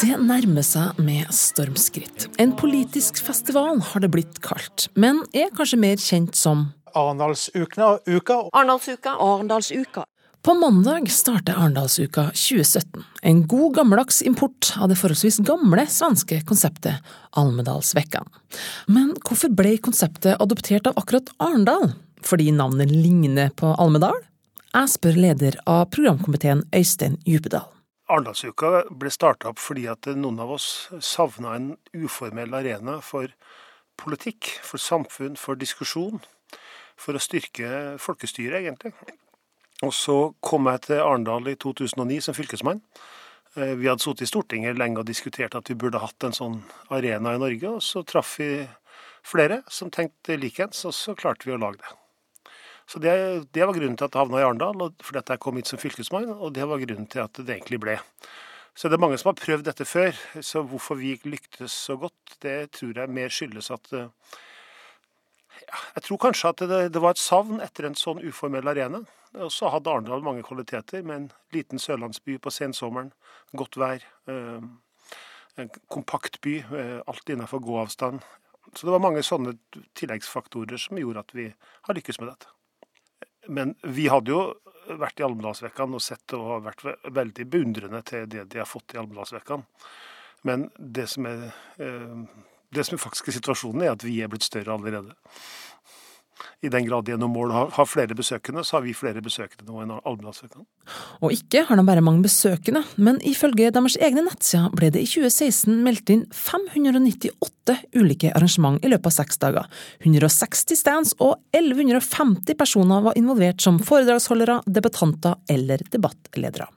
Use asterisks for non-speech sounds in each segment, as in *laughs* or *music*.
Det nærmer seg med stormskritt. En politisk festival har det blitt kalt, men er kanskje mer kjent som Arendalsuka. Arendalsuka. Arendalsuka. På mandag starter Arendalsuka 2017, en god gammeldags import av det forholdsvis gamle svenske konseptet Almedalsvekkan. Men hvorfor ble konseptet adoptert av akkurat Arendal? Fordi navnet ligner på Almedal? Jeg spør leder av programkomiteen Øystein Djupedal. Arendalsuka ble starta opp fordi at noen av oss savna en uformell arena for politikk, for samfunn, for diskusjon. For å styrke folkestyret, egentlig. Og så kom jeg til Arendal i 2009 som fylkesmann. Eh, vi hadde sittet i Stortinget lenge og diskutert at vi burde hatt en sånn arena i Norge. Og så traff vi flere som tenkte likeens, og så klarte vi å lage det. Så det, det, var grunnen til at det havna i Arendal, fordi at jeg kom hit som fylkesmann, og det var grunnen til at det egentlig ble. Så det er mange som har prøvd dette før, så hvorfor vi lyktes så godt, det tror jeg mer skyldes at ja, Jeg tror kanskje at det, det, var et savn etter en sånn uformell arena. Og så hadde Arendal mange kvaliteter, med en liten sørlandsby på sensommeren, godt vær, eh, en kompakt by, eh, alt innenfor gåavstand. Så det var mange sånne tilleggsfaktorer som gjorde at vi har lykkes med dette. Men vi hadde jo vært i Almedalsvekkan og sett og vært veldig beundrende til det de har fått i Almedalsvekkan. Men det som, er, eh, det som er faktisk situasjonen, er at vi er blitt større allerede i den grad de gjennom mål har, har flere besøkende, så har vi flere besøkende nå enn Almedalsvekene. Og ikke har de bare mange besøkende, men ifølge deres egne nettsider ble det i 2016 meldt inn 598 ulike arrangement i løpet av seks dager. 160 stands og 1150 personer var involvert som foredragsholdere, debattanter eller debattledere.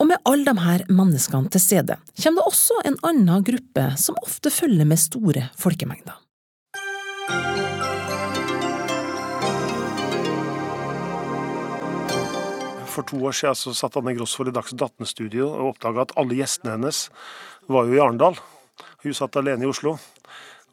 Og med alle her menneskene til stede, kommer det også en annen gruppe som ofte følger med store folkemengder. For to år siden så satt Anne Grosvold i Dagsnytt 18-studio og oppdaga at alle gjestene hennes var jo i Arendal. Hun satt alene i Oslo.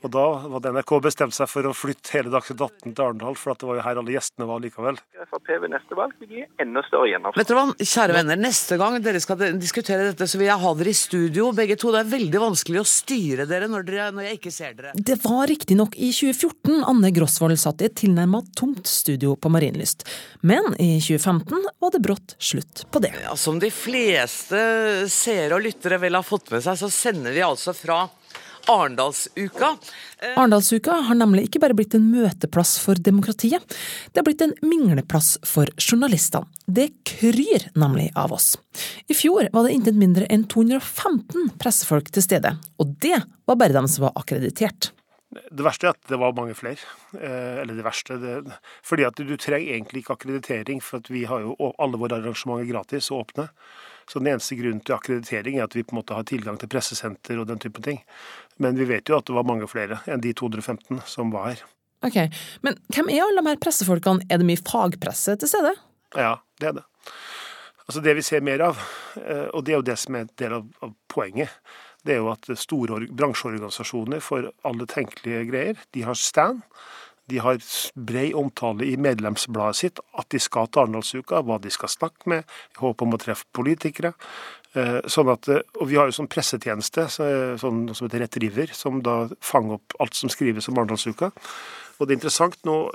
Og da hadde NRK bestemt seg for å flytte hele Dagsnytt 18 til Arendal, for at det var jo her alle gjestene var likevel. Frp ved neste valg vil gi enda større gjennomslag. Vet dere hva, kjære venner, neste gang dere skal diskutere dette, så vil jeg ha dere i studio, begge to. Det er veldig vanskelig å styre dere når, dere, når jeg ikke ser dere. Det var riktignok i 2014 Anne Grosvold satt i et tilnærma tomt studio på Marienlyst. Men i 2015 var det brått slutt på det. Ja, som de fleste seere og lyttere vel har fått med seg, så sender vi altså fra Arendalsuka. Eh, Arendalsuka har nemlig ikke bare blitt en møteplass for demokratiet, det har blitt en mingleplass for journalistene. Det kryr nemlig av oss. I fjor var det intet mindre enn 215 pressefolk til stede, og det var bare dem som var akkreditert. Det verste er at det var mange flere. Eh, eller det verste det, Fordi at du trenger egentlig ikke akkreditering, for at vi har jo alle våre arrangementer gratis og åpne. Så den eneste grunnen til akkreditering er at vi på en måte har tilgang til pressesenter og den type ting. Men vi vet jo at det var mange flere enn de 215 som var her. Ok, Men hvem er alle de her pressefolkene? Er det mye fagpresse til stede? Ja, det er det. Altså Det vi ser mer av, eh, og det er jo det som er en del av, av poenget, det er jo at store bransjeorganisasjoner for alle tenkelige greier, de har stand. De har bred omtale i medlemsbladet sitt at de skal til Arendalsuka, hva de skal snakke med, i håp om å treffe politikere. Eh, sånn at, eh, og Vi har jo sånn pressetjeneste sånn, som heter Retriever, som da fanger opp alt som skrives om Arendalsuka. Og det er interessant nå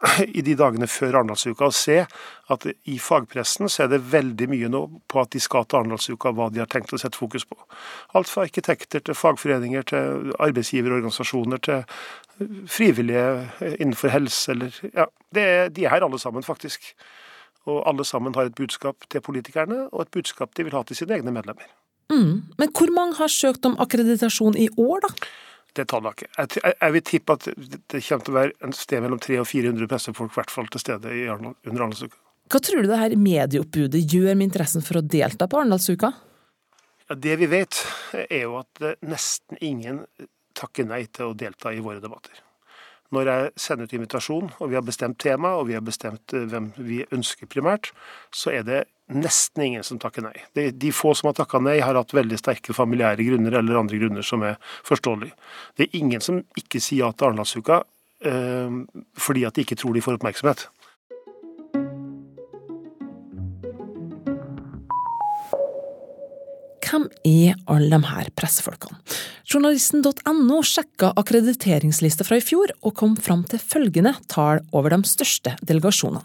*clears throat* i de dagene før Arendalsuka å se at i fagpressen så er det veldig mye nå på at de skal til Arendalsuka, hva de har tenkt å sette fokus på. Alt fra arkitekter til fagforeninger til arbeidsgiverorganisasjoner til frivillige innenfor helse eller Ja, er, de er her alle sammen, faktisk. Og alle sammen har et budskap til politikerne, og et budskap de vil ha til sine egne medlemmer. Mm. Men hvor mange har søkt om akkreditasjon i år, da? Det tallet ikke. Jeg, jeg, vil tippe at det kommer til å være en sted mellom 300 og 400 pressefolk hvert fall til stede i under Arendalsuka. Hva tror du det her medieoppbudet gjør med interessen for å delta på Arendalsuka? Ja, det vi vet, er jo at nesten ingen takker nei til å delta i våre debatter. Når jeg sender ut invitasjon, og vi har bestemt tema, og vi har bestemt eh, hvem vi ønsker primært, så er det nesten ingen som takker nei. De, de få som har takka nei, har hatt veldig sterke familiære grunner eller andre grunner som er forståelige. Det er ingen som ikke sier ja til Arendalsuka eh, fordi at de ikke tror de får oppmerksomhet. Hvem er alle her pressefolkene? Journalisten.no sjekka akkrediteringslista fra i fjor, og kom fram til følgende tall over de største delegasjonene.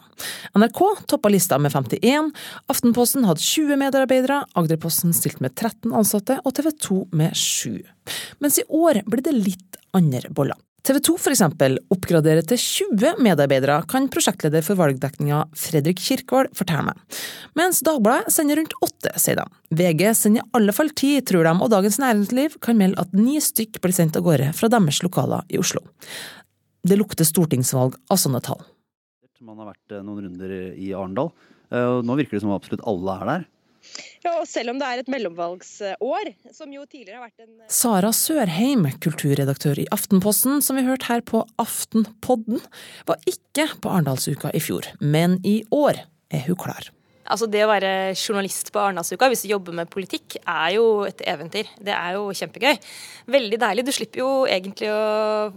NRK toppa lista med 51, Aftenposten hadde 20 medarbeidere, Agderposten stilte med 13 ansatte og TV 2 med 7. Mens i år blir det litt andre boller. TV 2 for eksempel oppgraderer til 20 medarbeidere, kan prosjektleder for valgdekninga Fredrik Kirkvold fortelle meg. Mens Dagbladet sender rundt åtte, sier de. VG sender i alle fall ti, tror de, og Dagens Næringsliv kan melde at ni stykk blir sendt av gårde fra deres lokaler i Oslo. Det lukter stortingsvalg av sånne tall. Man har vært eh, noen runder i Arendal, eh, og nå virker det som absolutt alle er der. Ja, og selv om det er et mellomvalgsår, som jo tidligere har vært en Sara Sørheim, kulturredaktør i Aftenposten, som vi hørte her på Aftenpodden, var ikke på Arendalsuka i fjor, men i år er hun klar. Altså Det å være journalist på Arendalsuka hvis du jobber med politikk, er jo et eventyr. Det er jo kjempegøy. Veldig deilig. Du slipper jo egentlig å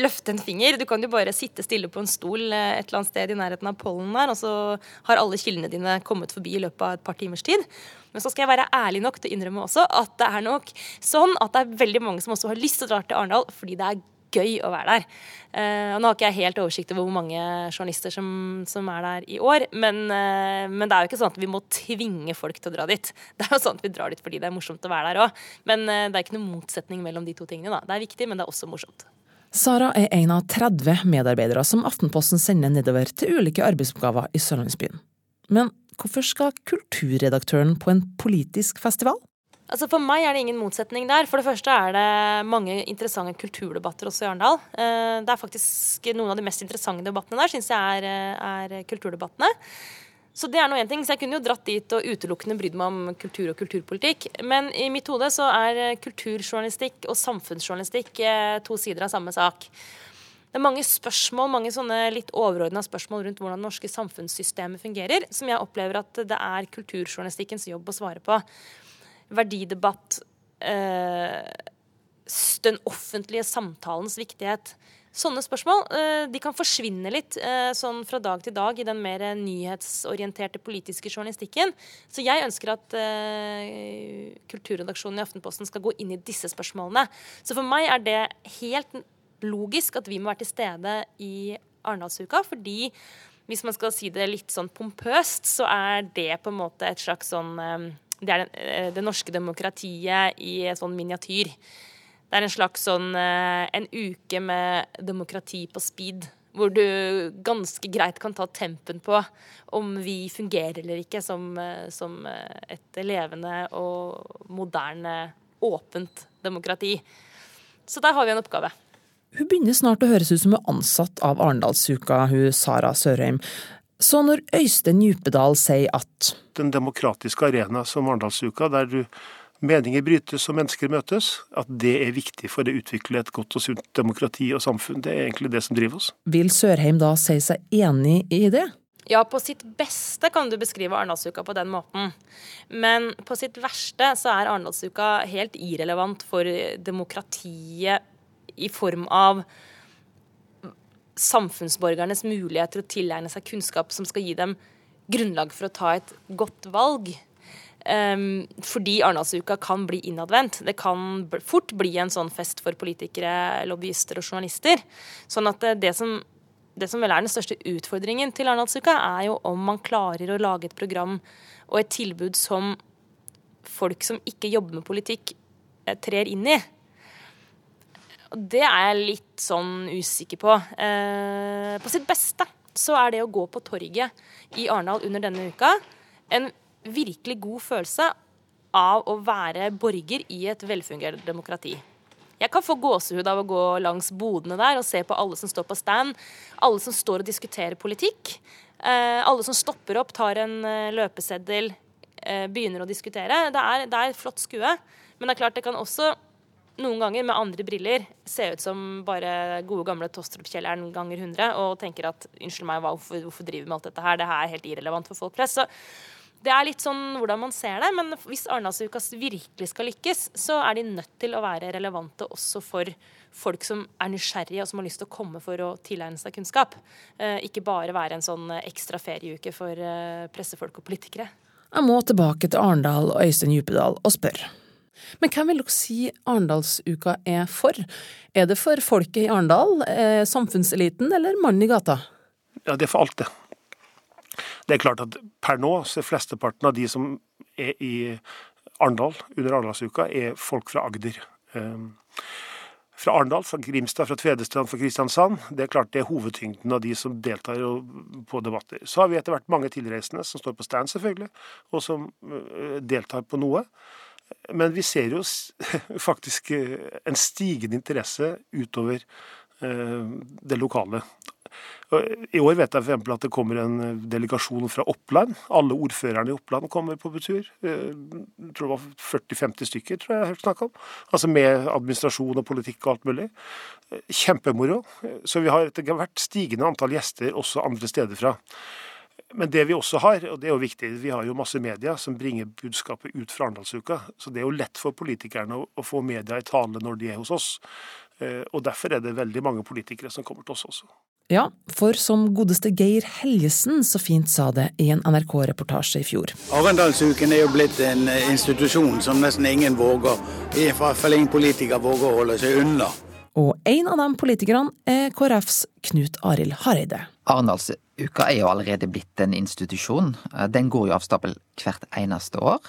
løfte en finger. Du kan jo bare sitte stille på en stol eh, et eller annet sted i nærheten av pollen der, og så har alle kildene dine kommet forbi i løpet av et par timers tid. Men så skal jeg være ærlig nok til å innrømme også at det er nok sånn at det er veldig mange som også har lyst til å dra til Arendal fordi det er gøy å være der. Uh, nå har ikke jeg helt oversikt over hvor mange journalister som, som er der i år, men, uh, men, det er jo ikke sånn at vi må tvinge folk til å dra dit. *laughs* Det er jo sånn at vi drar dit fordi det er morsomt å være der òg. Men uh, det er ikke noen motsetning mellom de to tingene. Da. Det er viktig, men det er også morsomt. Sara er en av 30 medarbeidere som Aftenposten sender nedover til ulike arbeidsoppgaver i Sørlandsbyen. Men hvorfor skal kulturredaktøren på en politisk festival? Altså For meg er det ingen motsetning der. For det første er det mange interessante kulturdebatter også i Arendal. Eh, det er faktisk noen av de mest interessante debattene der, syns jeg er, eh, er, kulturdebattene. Så det er noe en ting. Så jeg kunne jo dratt dit og utelukkende brydd meg om kultur og kulturpolitikk. Men i mitt hode så er eh, kulturjournalistikk og samfunnsjournalistikk to sider av samme sak. Det er mange spørsmål, mange sånne litt overordna spørsmål rundt hvordan det norske samfunnssystemet fungerer, som jeg opplever at det er kulturjournalistikkens jobb å svare på verdidebatt, eh, den offentlige samtalens viktighet. Sånne spørsmål eh, de kan forsvinne litt eh, sånn fra dag til dag i den mer nyhetsorienterte politiske journalistikken. Så jeg ønsker at eh, kulturredaksjonen i Aftenposten skal gå inn i disse spørsmålene. Så for meg er det helt logisk at vi må være til stede i Arendalsuka, fordi hvis man skal si det litt sånn pompøst, så er det på en måte et slags sånn det er det, eh, det norske demokratiet i sånn miniatyr. Det er en slags sånn eh, en uke med demokrati på speed. Hvor du ganske greit kan ta tempen på om vi fungerer eller ikke som, eh, som et levende og moderne, åpent demokrati. Så der har vi en oppgave. Hun begynner snart å høres ut som hun er ansatt av Arendalsuka, hun Sara Sørheim. Så når Øystein Djupedal sier at Den demokratiske arena som Arendalsuka, der du meninger brytes og mennesker møtes, at det er viktig for å utvikle et godt og sunt demokrati og samfunn. Det er egentlig det som driver oss. Vil Sørheim da si seg enig i det? Ja, på sitt beste kan du beskrive Arendalsuka på den måten. Men på sitt verste så er Arendalsuka helt irrelevant for demokratiet i form av samfunnsborgernes mulighet til å tilegne seg kunnskap som skal gi dem grunnlag for å ta et godt valg. Um, fordi Arendalsuka kan bli innadvendt. Det kan fort bli en sånn fest for politikere, lobbyister og journalister. Sånn at det, det, som, det som, vel er den største utfordringen til Arendalsuka, er jo om man klarer å lage et program og et tilbud som folk som ikke jobber med politikk, eh, trer inn i. Det er jeg litt sånn usikker på. Eh, på sitt beste så er det å gå på torget i Arendal under denne uka en virkelig god følelse av å være borger i et velfungerende demokrati. Jeg kan få gåsehud av å gå langs bodene der og se på alle som står på stand. Alle som står og diskuterer politikk. Eh, alle som stopper opp, tar en eh, løpeseddel, eh, begynner å diskutere. Det er, det er et flott skue. Men det er klart det kan også noen ganger med andre briller se ut som bare gode gamle Tostrup-kjelleren ganger 100 og tenker at unnskyld meg, hvorfor, hvorfor driver vi med alt dette her? Det her er helt irrelevant for folk flest. Så det er litt sånn hvordan man ser det. Men hvis Arendalsuka virkelig skal lykkes, så er de nødt til å være relevante også for folk som er nysgjerrige og som har lyst til å komme for å tilegne seg kunnskap. Eh, ikke bare være en sånn ekstra ferieuke for eh, pressefolk og politikere. Jeg må tilbake til Arendal og Øystein Djupedal og spørre. Men hvem vil dere si Arendalsuka er for? Er det for folket i Arendal, eh, samfunnseliten eller mannen i gata? Ja, det er for alt, det. Det er klart at per nå så er flesteparten av de som er i Arendal under Arendalsuka, er folk fra Agder. Um, fra Arendal, fra Grimstad, fra Tvedestrand, fra Kristiansand. Det er klart det er hovedtyngden av de som deltar på debatter. Så har vi etter hvert mange tilreisende som står på stand, selvfølgelig, og som eh, deltar på noe. Men vi ser jo *laughs* faktisk eh, en stigende interesse utover eh, det lokale. I år vet jeg f.eks. at det kommer en eh, delegasjon fra Oppland. Alle ordførerne i Oppland kommer på tur. Jeg tror det var 40-50 stykker, tror jeg jeg hørte snakk om. Altså med administrasjon og politikk og alt mulig. Kjempemoro. Så vi har etter hvert stigende antall gjester også andre steder fra. Men det vi også har, og det er jo viktig, vi har jo masse media som bringer budskapet ut fra Arendalsuka. Så det er jo lett for politikerne å, få media i tale når de er hos oss. Eh, og derfor er det veldig mange politikere som kommer til oss også. Ja, for som godeste Geir Helgesen så fint sa det i en NRK-reportasje i fjor. Arendalsuken er jo blitt en institusjon som nesten ingen våger, i hvert fall ingen politiker våger å holde seg unna. Og en av de politikerne er KrFs Knut Arild Hareide. Arendalsuka er jo allerede blitt en institusjon. Eh, den går jo av stabel hvert eneste år.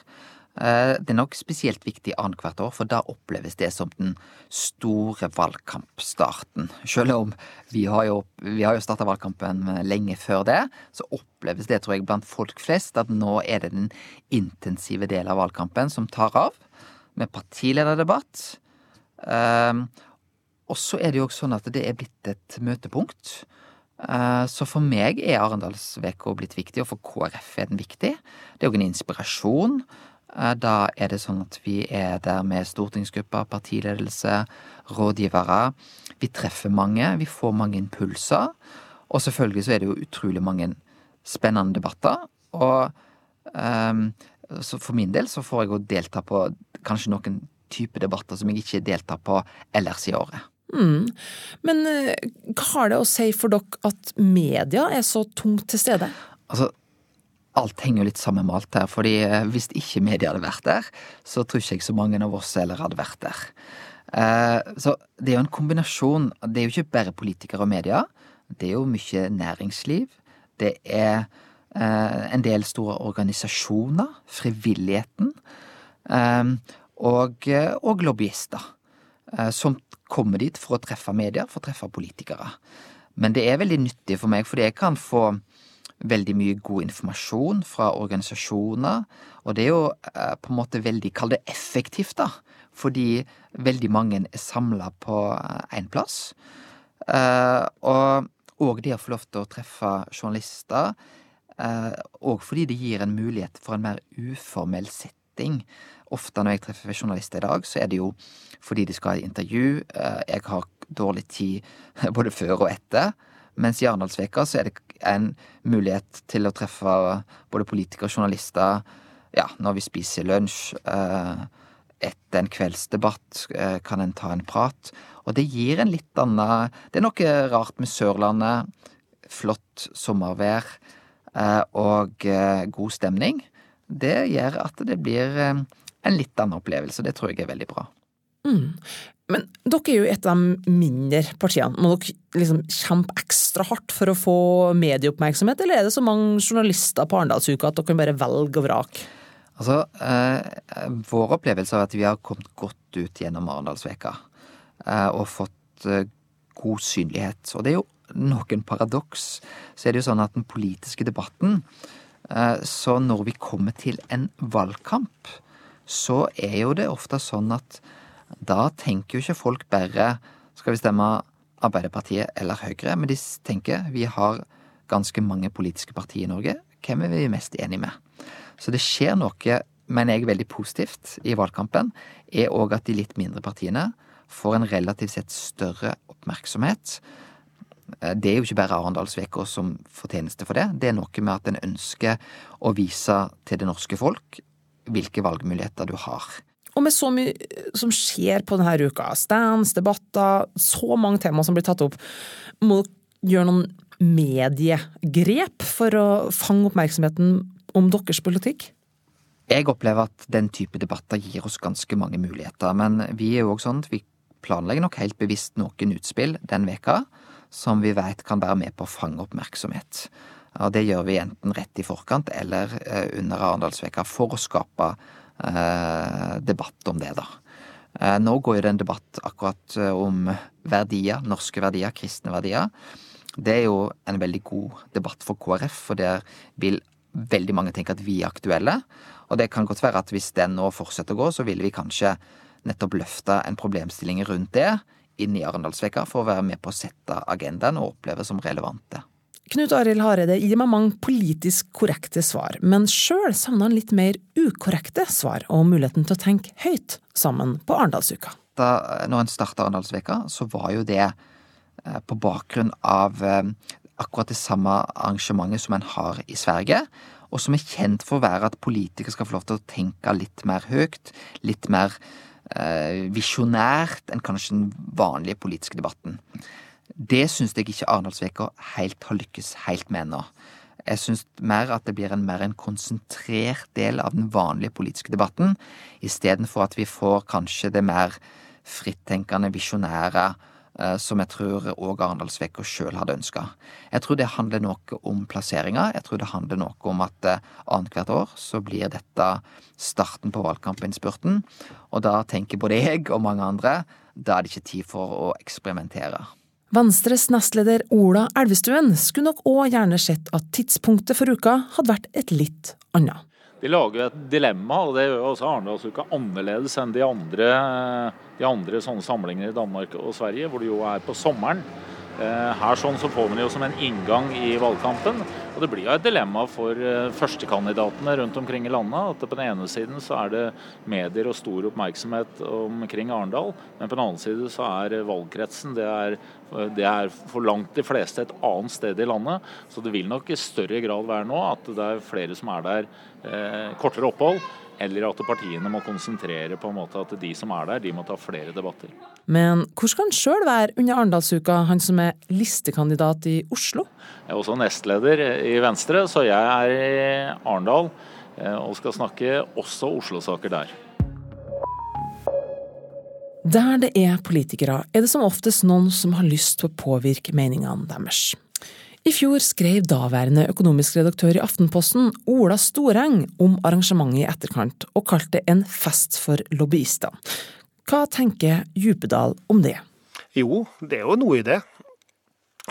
Eh, det er nok spesielt viktig annethvert år, for da oppleves det som den store valgkampstarten. Selv om vi har jo, vi jo starta valgkampen lenge før det, så oppleves det, tror jeg, blant folk flest at nå er det den intensive delen av valgkampen som tar av, med partilederdebatt. Og så er det jo også sånn at det er blitt et møtepunkt. Eh, så for meg er Arendalsveka blitt viktig, og for KrF er den viktig. Det er òg en inspirasjon. Eh, da er det sånn at vi er der med stortingsgrupper, partiledelse, rådgivere. Vi treffer mange, vi får mange impulser. Og selvfølgelig så er det jo utrolig mange spennende debatter. Og um, for min del så får jeg jo delta på kanskje noen type debatter som jeg ikke deltar på ellers i året. Mm. Men eh, hva har det å si for dere at media er så tungt til stede? Altså, alt henger jo litt sammen med alt her. fordi eh, hvis ikke media hadde vært der, så tror ikke jeg så mange av oss heller hadde vært der. Eh, så det er jo en kombinasjon. Det er jo ikke bare politikere og media. Det er jo mye næringsliv. Det er en del store organisasjoner. Frivilligheten. Og, og lobbyister. Som kommer dit for å treffe medier, for å treffe politikere. Men det er veldig nyttig for meg, fordi jeg kan få veldig mye god informasjon fra organisasjoner, og det er jo eh, på en måte veldig, kall det effektivt, da, fordi veldig mange er samla på én eh, plass. Eh, og, og det å få lov til å treffe journalister, og fordi det gir en mulighet for en mer uformell setting ofte når jeg treffer journalister i dag, så er det jo fordi de skal ha intervju. Eh, jeg har dårlig tid *laughs* både før og etter. Mens i Arendalsveka så er det en mulighet til å treffe både politikere og journalister ja, når vi spiser lunsj. Eh, etter en kveldsdebatt eh, kan en ta en prat. Og det gir en litt annen Det er noe rart med Sørlandet. Flott sommervær og god stemning. Det gjør at det blir en litt annen opplevelse. Det tror jeg er veldig bra. Mm. Men dere er jo et av de mindre partiene. Må dere liksom kjempe ekstra hardt for å få medieoppmerksomhet, eller er det så mange journalister på Arendalsuka at dere kan bare velge og vrake? Altså, eh, vår opplevelse er at vi har kommet godt ut gjennom Arendalsveka eh, og fått eh, god synlighet. Og det er jo noen paradoks. Så er det jo sånn at den politiske debatten eh, Så når vi kommer til en valgkamp, så er jo det ofte sånn at da tenker jo ikke folk bare skal vi stemme Arbeiderpartiet eller Høyre, men de tenker vi har ganske mange politiske partier i Norge. Hvem er vi mest enig med? Så det skjer noe, mener jeg, veldig positivt i valgkampen, er òg at de litt mindre partiene får en relativt sett større oppmerksomhet. Det er jo ikke bare Arendalsveka som fortjeneste for det. Det er noe med at en ønsker å vise til det norske folk hvilke valgmuligheter du har. Og med så mye som skjer på denne uka, stands, debatter, så mange temaer som blir tatt opp, må dere gjøre noen mediegrep for å fange oppmerksomheten om deres politikk? Jeg opplever at den type debatter gir oss ganske mange muligheter, men vi er jo òg sånn at vi planlegger nok helt bevisst noen utspill den veka som vi vet kan være med på å fange oppmerksomhet. Og det gjør vi enten rett i forkant eller eh, under Arendalsveka for å skape eh, debatt om det, da. Eh, nå går jo det en debatt akkurat om verdier, norske verdier, kristne verdier. Det er jo en veldig god debatt for KrF, for der vil veldig mange tenke at vi er aktuelle. Og det kan godt være at hvis den nå fortsetter å gå, så vil vi kanskje nettopp løfte en problemstilling rundt det inn i Arendalsveka for å være med på å sette agendaen og oppleve som relevante. Knut Arild Hareide gir meg mange politisk korrekte svar, men sjøl savner han litt mer ukorrekte svar og muligheten til å tenke høyt sammen på Arendalsuka. Da når en starta Arendalsveka, så var jo det eh, på bakgrunn av eh, akkurat det samme arrangementet som en har i Sverige, og som er kjent for å være at politikere skal få lov til å tenke litt mer høyt, litt mer eh, visjonært enn kanskje den vanlige politiske debatten. Det syns jeg ikke Arendalsveka helt har lykkes helt med ennå. Jeg syns mer at det blir en mer en konsentrert del av den vanlige politiske debatten, istedenfor at vi får kanskje det mer frittenkende, visjonære, eh, som jeg tror òg Arendalsveka sjøl hadde ønska. Jeg tror det handler noe om plasseringa. Jeg tror det handler noe om at eh, annethvert år så blir dette starten på valgkampinnspurten. Og da tenker både jeg og mange andre da er det ikke tid for å eksperimentere. Venstres nestleder Ola Elvestuen skulle nok òg gjerne sett at tidspunktet for uka hadde vært et litt annet. De lager et dilemma, og det gjør også Arendalsuka annerledes enn de andre, de andre sånne samlingene i Danmark og Sverige, hvor det jo er på sommeren. Eh, her sånn så får man det jo som en inngang i valgkampen. Og det blir jo et dilemma for eh, førstekandidatene rundt omkring i landet. At på den ene siden så er det medier og stor oppmerksomhet omkring Arendal, men på den andre side så er valgkretsen det er, det er for langt de fleste et annet sted i landet. Så det vil nok i større grad være nå at det er flere som er der eh, kortere opphold eller at partiene må konsentrere på en måte at de som er der, de må ta flere debatter. Men hvor skal han sjøl være under Arendalsuka, han som er listekandidat i Oslo? Jeg er også nestleder i Venstre, så jeg er i Arendal eh, og skal snakke også Oslo-saker der. Der det er politikere, er det som oftest noen som har lyst til å påvirke meningene deres. I fjor skrev daværende økonomisk redaktør i Aftenposten, Ola Storeng, om arrangementet i etterkant, og kalte det en fest for lobbyister. Hva tenker Djupedal om det? Jo, det er jo noe i det.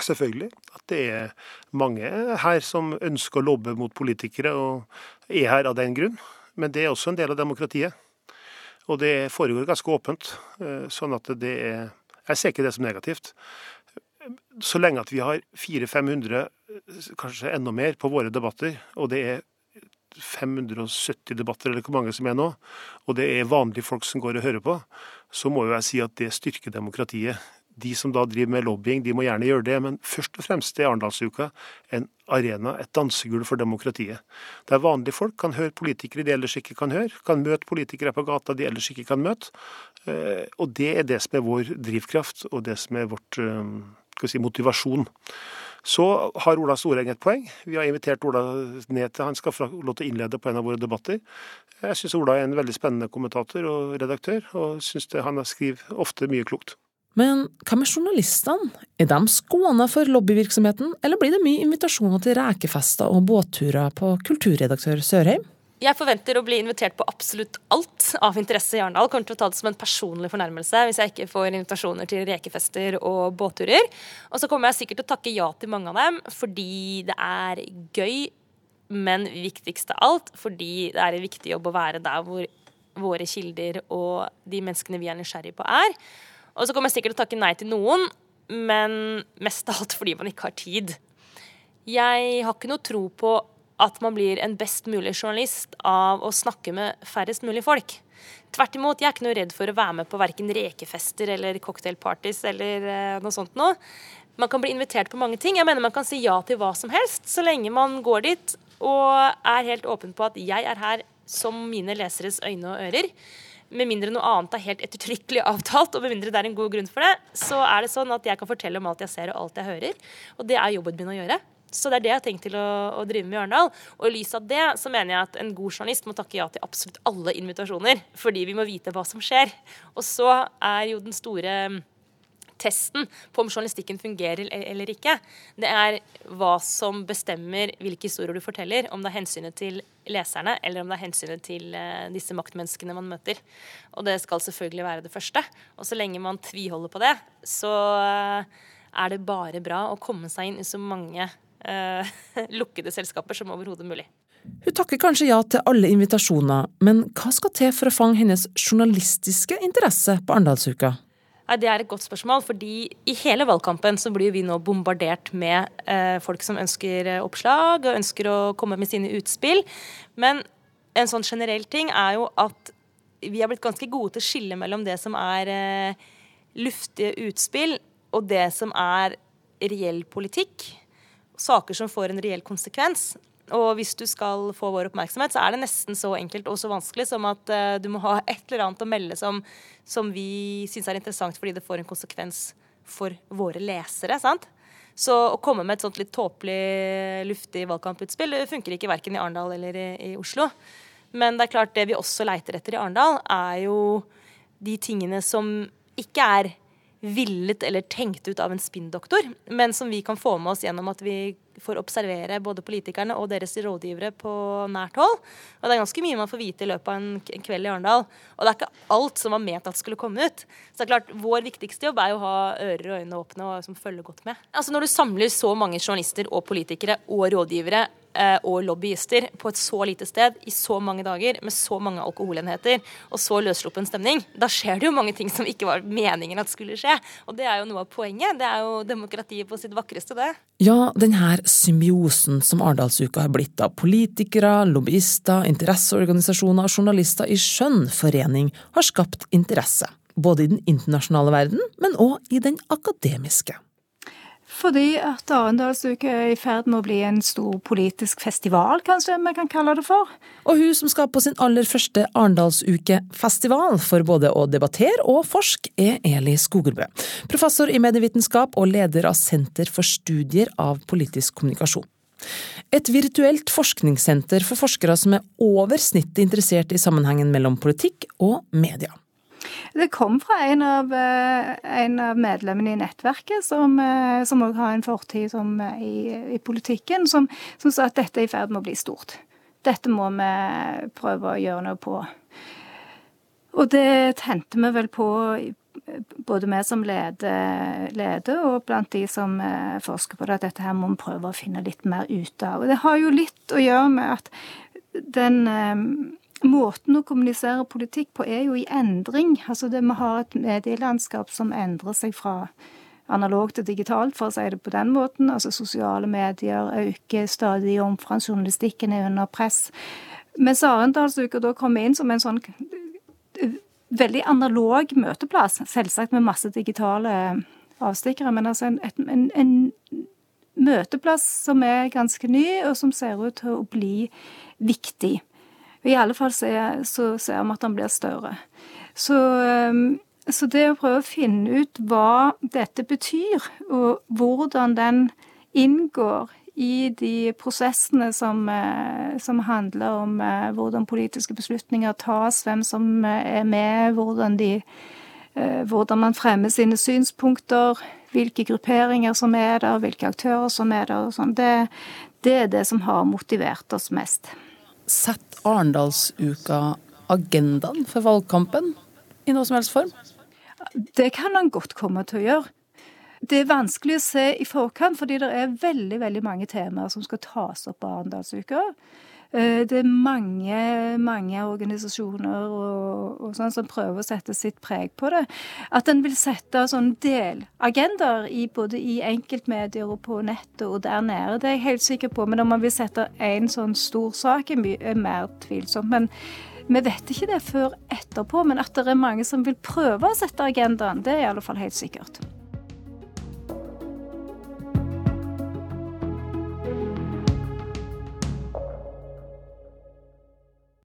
Selvfølgelig. At det er mange her som ønsker å lobbe mot politikere, og er her av den grunn. Men det er også en del av demokratiet. Og det foregår ganske åpent. Eh, sånn at det er Jeg ser ikke det som negativt så lenge at vi har 400-500, kanskje enda mer, på våre debatter, og det er 570 debatter, eller hvor mange som er nå, og det er vanlige folk som går og hører på, så må jo jeg si at det styrker demokratiet. De som da driver med lobbying, de må gjerne gjøre det, men først og fremst er Arendalsuka en arena, et dansegulv for demokratiet. Der vanlige folk kan høre politikere de ellers ikke kan høre, kan møte politikere på gata de ellers ikke kan møte. Eh, og det er det som er vår drivkraft, og det som er vårt eh, si, motivasjon. Så har Ola Storeng et poeng. Vi har invitert Ola ned til han skal få lov til å innlede på en av våre debatter. Jeg syns Ola er en veldig spennende kommentator og redaktør, og syns han skriver ofte mye klokt. Men hva med journalistene? Er de skåna for lobbyvirksomheten, eller blir det mye invitasjoner til rekefester og båtturer på kulturredaktør Sørheim? Jeg forventer å bli invitert på absolutt alt av interesse i Arendal. Kommer til å ta det som en personlig fornærmelse hvis jeg ikke får invitasjoner til rekefester og båtturer. Og så kommer jeg sikkert til å takke ja til mange av dem fordi det er gøy, men viktigst av alt fordi det er en viktig jobb å være der hvor våre kilder og de menneskene vi er nysgjerrige på, er. Og så kommer jeg sikkert til å takke nei til noen, men mest av alt fordi man ikke har tid. Jeg har ikke noe tro på at man blir en best mulig journalist av å snakke med færrest mulig folk. Tvert imot, jeg er ikke noe redd for å være med på verken rekefester eller cocktailparties eller uh, noe sånt noe. Man kan bli invitert på mange ting. Jeg mener man kan si ja til hva som helst, så lenge man går dit og er helt åpen på at jeg er her som mine leseres øyne og ører. Med mindre noe annet er helt ettertrykkelig avtalt, og med mindre det er en god grunn for det, så er det sånn at jeg kan fortelle om alt jeg ser og alt jeg hører. Og det er jobben min å gjøre. Så det er det jeg har tenkt til å, å, drive med i Arendal. Og i lys av det så mener jeg at en god journalist må takke ja til absolutt alle invitasjoner. Fordi vi må vite hva som skjer. Og så er jo den store testen på om journalistikken fungerer eller ikke, det er hva som bestemmer hvilke historier du forteller. Om det er hensynet til leserne, eller om det er hensynet til uh, disse maktmenneskene man møter. Og det skal selvfølgelig være det første. Og så lenge man tviholder på det, så uh, er det bare bra å komme seg inn i så mange uh, *laughs* lukkede selskaper som overhodet mulig. Hun takker kanskje ja til alle invitasjoner, men hva skal til for å fange hennes journalistiske interesse på Arendalsuka? Det er et godt spørsmål, fordi i hele valgkampen så blir vi nå bombardert med eh, folk som ønsker eh, oppslag og ønsker å komme med sine utspill. Men en sånn generell ting er jo at vi har blitt ganske gode til å skille mellom det som er eh, luftige utspill, og det som er reell politikk saker som får en reell konsekvens. Og hvis du skal få vår oppmerksomhet, så er det nesten så enkelt og så vanskelig som at uh, du må ha *laughs* et eller annet å melde som, som vi syns er interessant fordi det får en konsekvens for våre lesere. sant? Så å komme med et sånt litt tåpelig, luftig valgkamputspill funker ikke verken i Arendal eller i, i, Oslo. Men det er klart det vi også leiter etter i Arendal, er jo de tingene som ikke er villet eller tenkt ut av en spinndoktor, men som vi kan få med oss gjennom at vi får observere både politikerne og deres rådgivere på nært hold. Og det er ganske mye man får vite i løpet av en kveld i Arendal. Og det er ikke alt som var ment at skulle komme ut. Så det er klart, Vår viktigste jobb er jo å ha ører og øyne åpne og som følger godt med. Altså Når du samler så mange journalister og politikere og rådgivere og lobbyister på et så lite sted i så mange dager med så mange alkoholenheter og så løssluppen stemning, da skjer det jo mange ting som ikke var meningen at skulle skje. Og det er jo noe av poenget. Det er jo demokratiet på sitt vakreste, det. Ja, den her symbiosen som Arendalsuka har blitt av politikere, lobbyister, interesseorganisasjoner og journalister i skjønn forening, har skapt interesse. Både i den internasjonale verden, men òg i den akademiske. Fordi at Arendalsuka er i ferd med å bli en stor politisk festival, kanskje vi kan kalle det for. Og hun som skal på sin aller første Arendalsuke-festival for både å debattere og forske, er Eli Skogerbø. Professor i medievitenskap og leder av Senter for studier av politisk kommunikasjon. Et virtuelt forskningssenter for forskere som er over snittet interessert i sammenhengen mellom politikk og media. Det kom fra en av, eh, en av medlemmene i nettverket, som òg eh, har en fortid som, eh, i, i, politikken, som, som, sa at dette er i ferd med å bli stort. Dette må vi prøve å gjøre noe på. Og det tente vi vel på, både vi som leder, leder og blant de som forsker på det, at dette her må vi prøve å finne litt mer ut av. Og det har jo litt å gjøre med at den Måten å kommunisere politikk på er jo i endring. Altså det, Vi har et medielandskap som endrer seg fra analogt til digitalt, for å si det på den måten. Altså Sosiale medier øker stadig i omfang, journalistikken er under press. Mens Arendalsuka da kommer inn som en sånn eh, veldig analog møteplass, selvsagt med masse digitale avstikkere, men altså en, en, en møteplass som er ganske ny, og som ser ut til å bli viktig. I alle fall så, så ser vi at den blir større. Så, ehm, så, det å prøve å finne ut hva dette betyr, og hvordan den inngår i de prosessene som, eh, som handler om eh, hvordan politiske beslutninger tas, hvem som eh, er med, hvordan, de, hvordan man fremmer sine synspunkter, hvilke grupperinger som er der, hvilke aktører som er der. og sånn. Det, det er det som har motivert oss mest. Sett Arendalsuka agendaen for valgkampen i noe som helst form? Det kan han godt komme til å gjøre. Det er vanskelig å se i forkant, fordi det er veldig veldig mange temaer som skal tas opp på Arendalsuka. Eh, det er mange, mange organisasjoner og, og sånn som prøver å sette sitt preg på det. At en vil sette sånn delagendaer i, både i enkeltmedier og på nettet og der nede, det er jeg helt sikker på. Men om man vil sette én sånn stor sak, er, er mer tvilsomt. Men vi vet ikke det før etterpå. Men at det er mange som vil prøve å sette agendaen, det er i alle fall helt sikkert.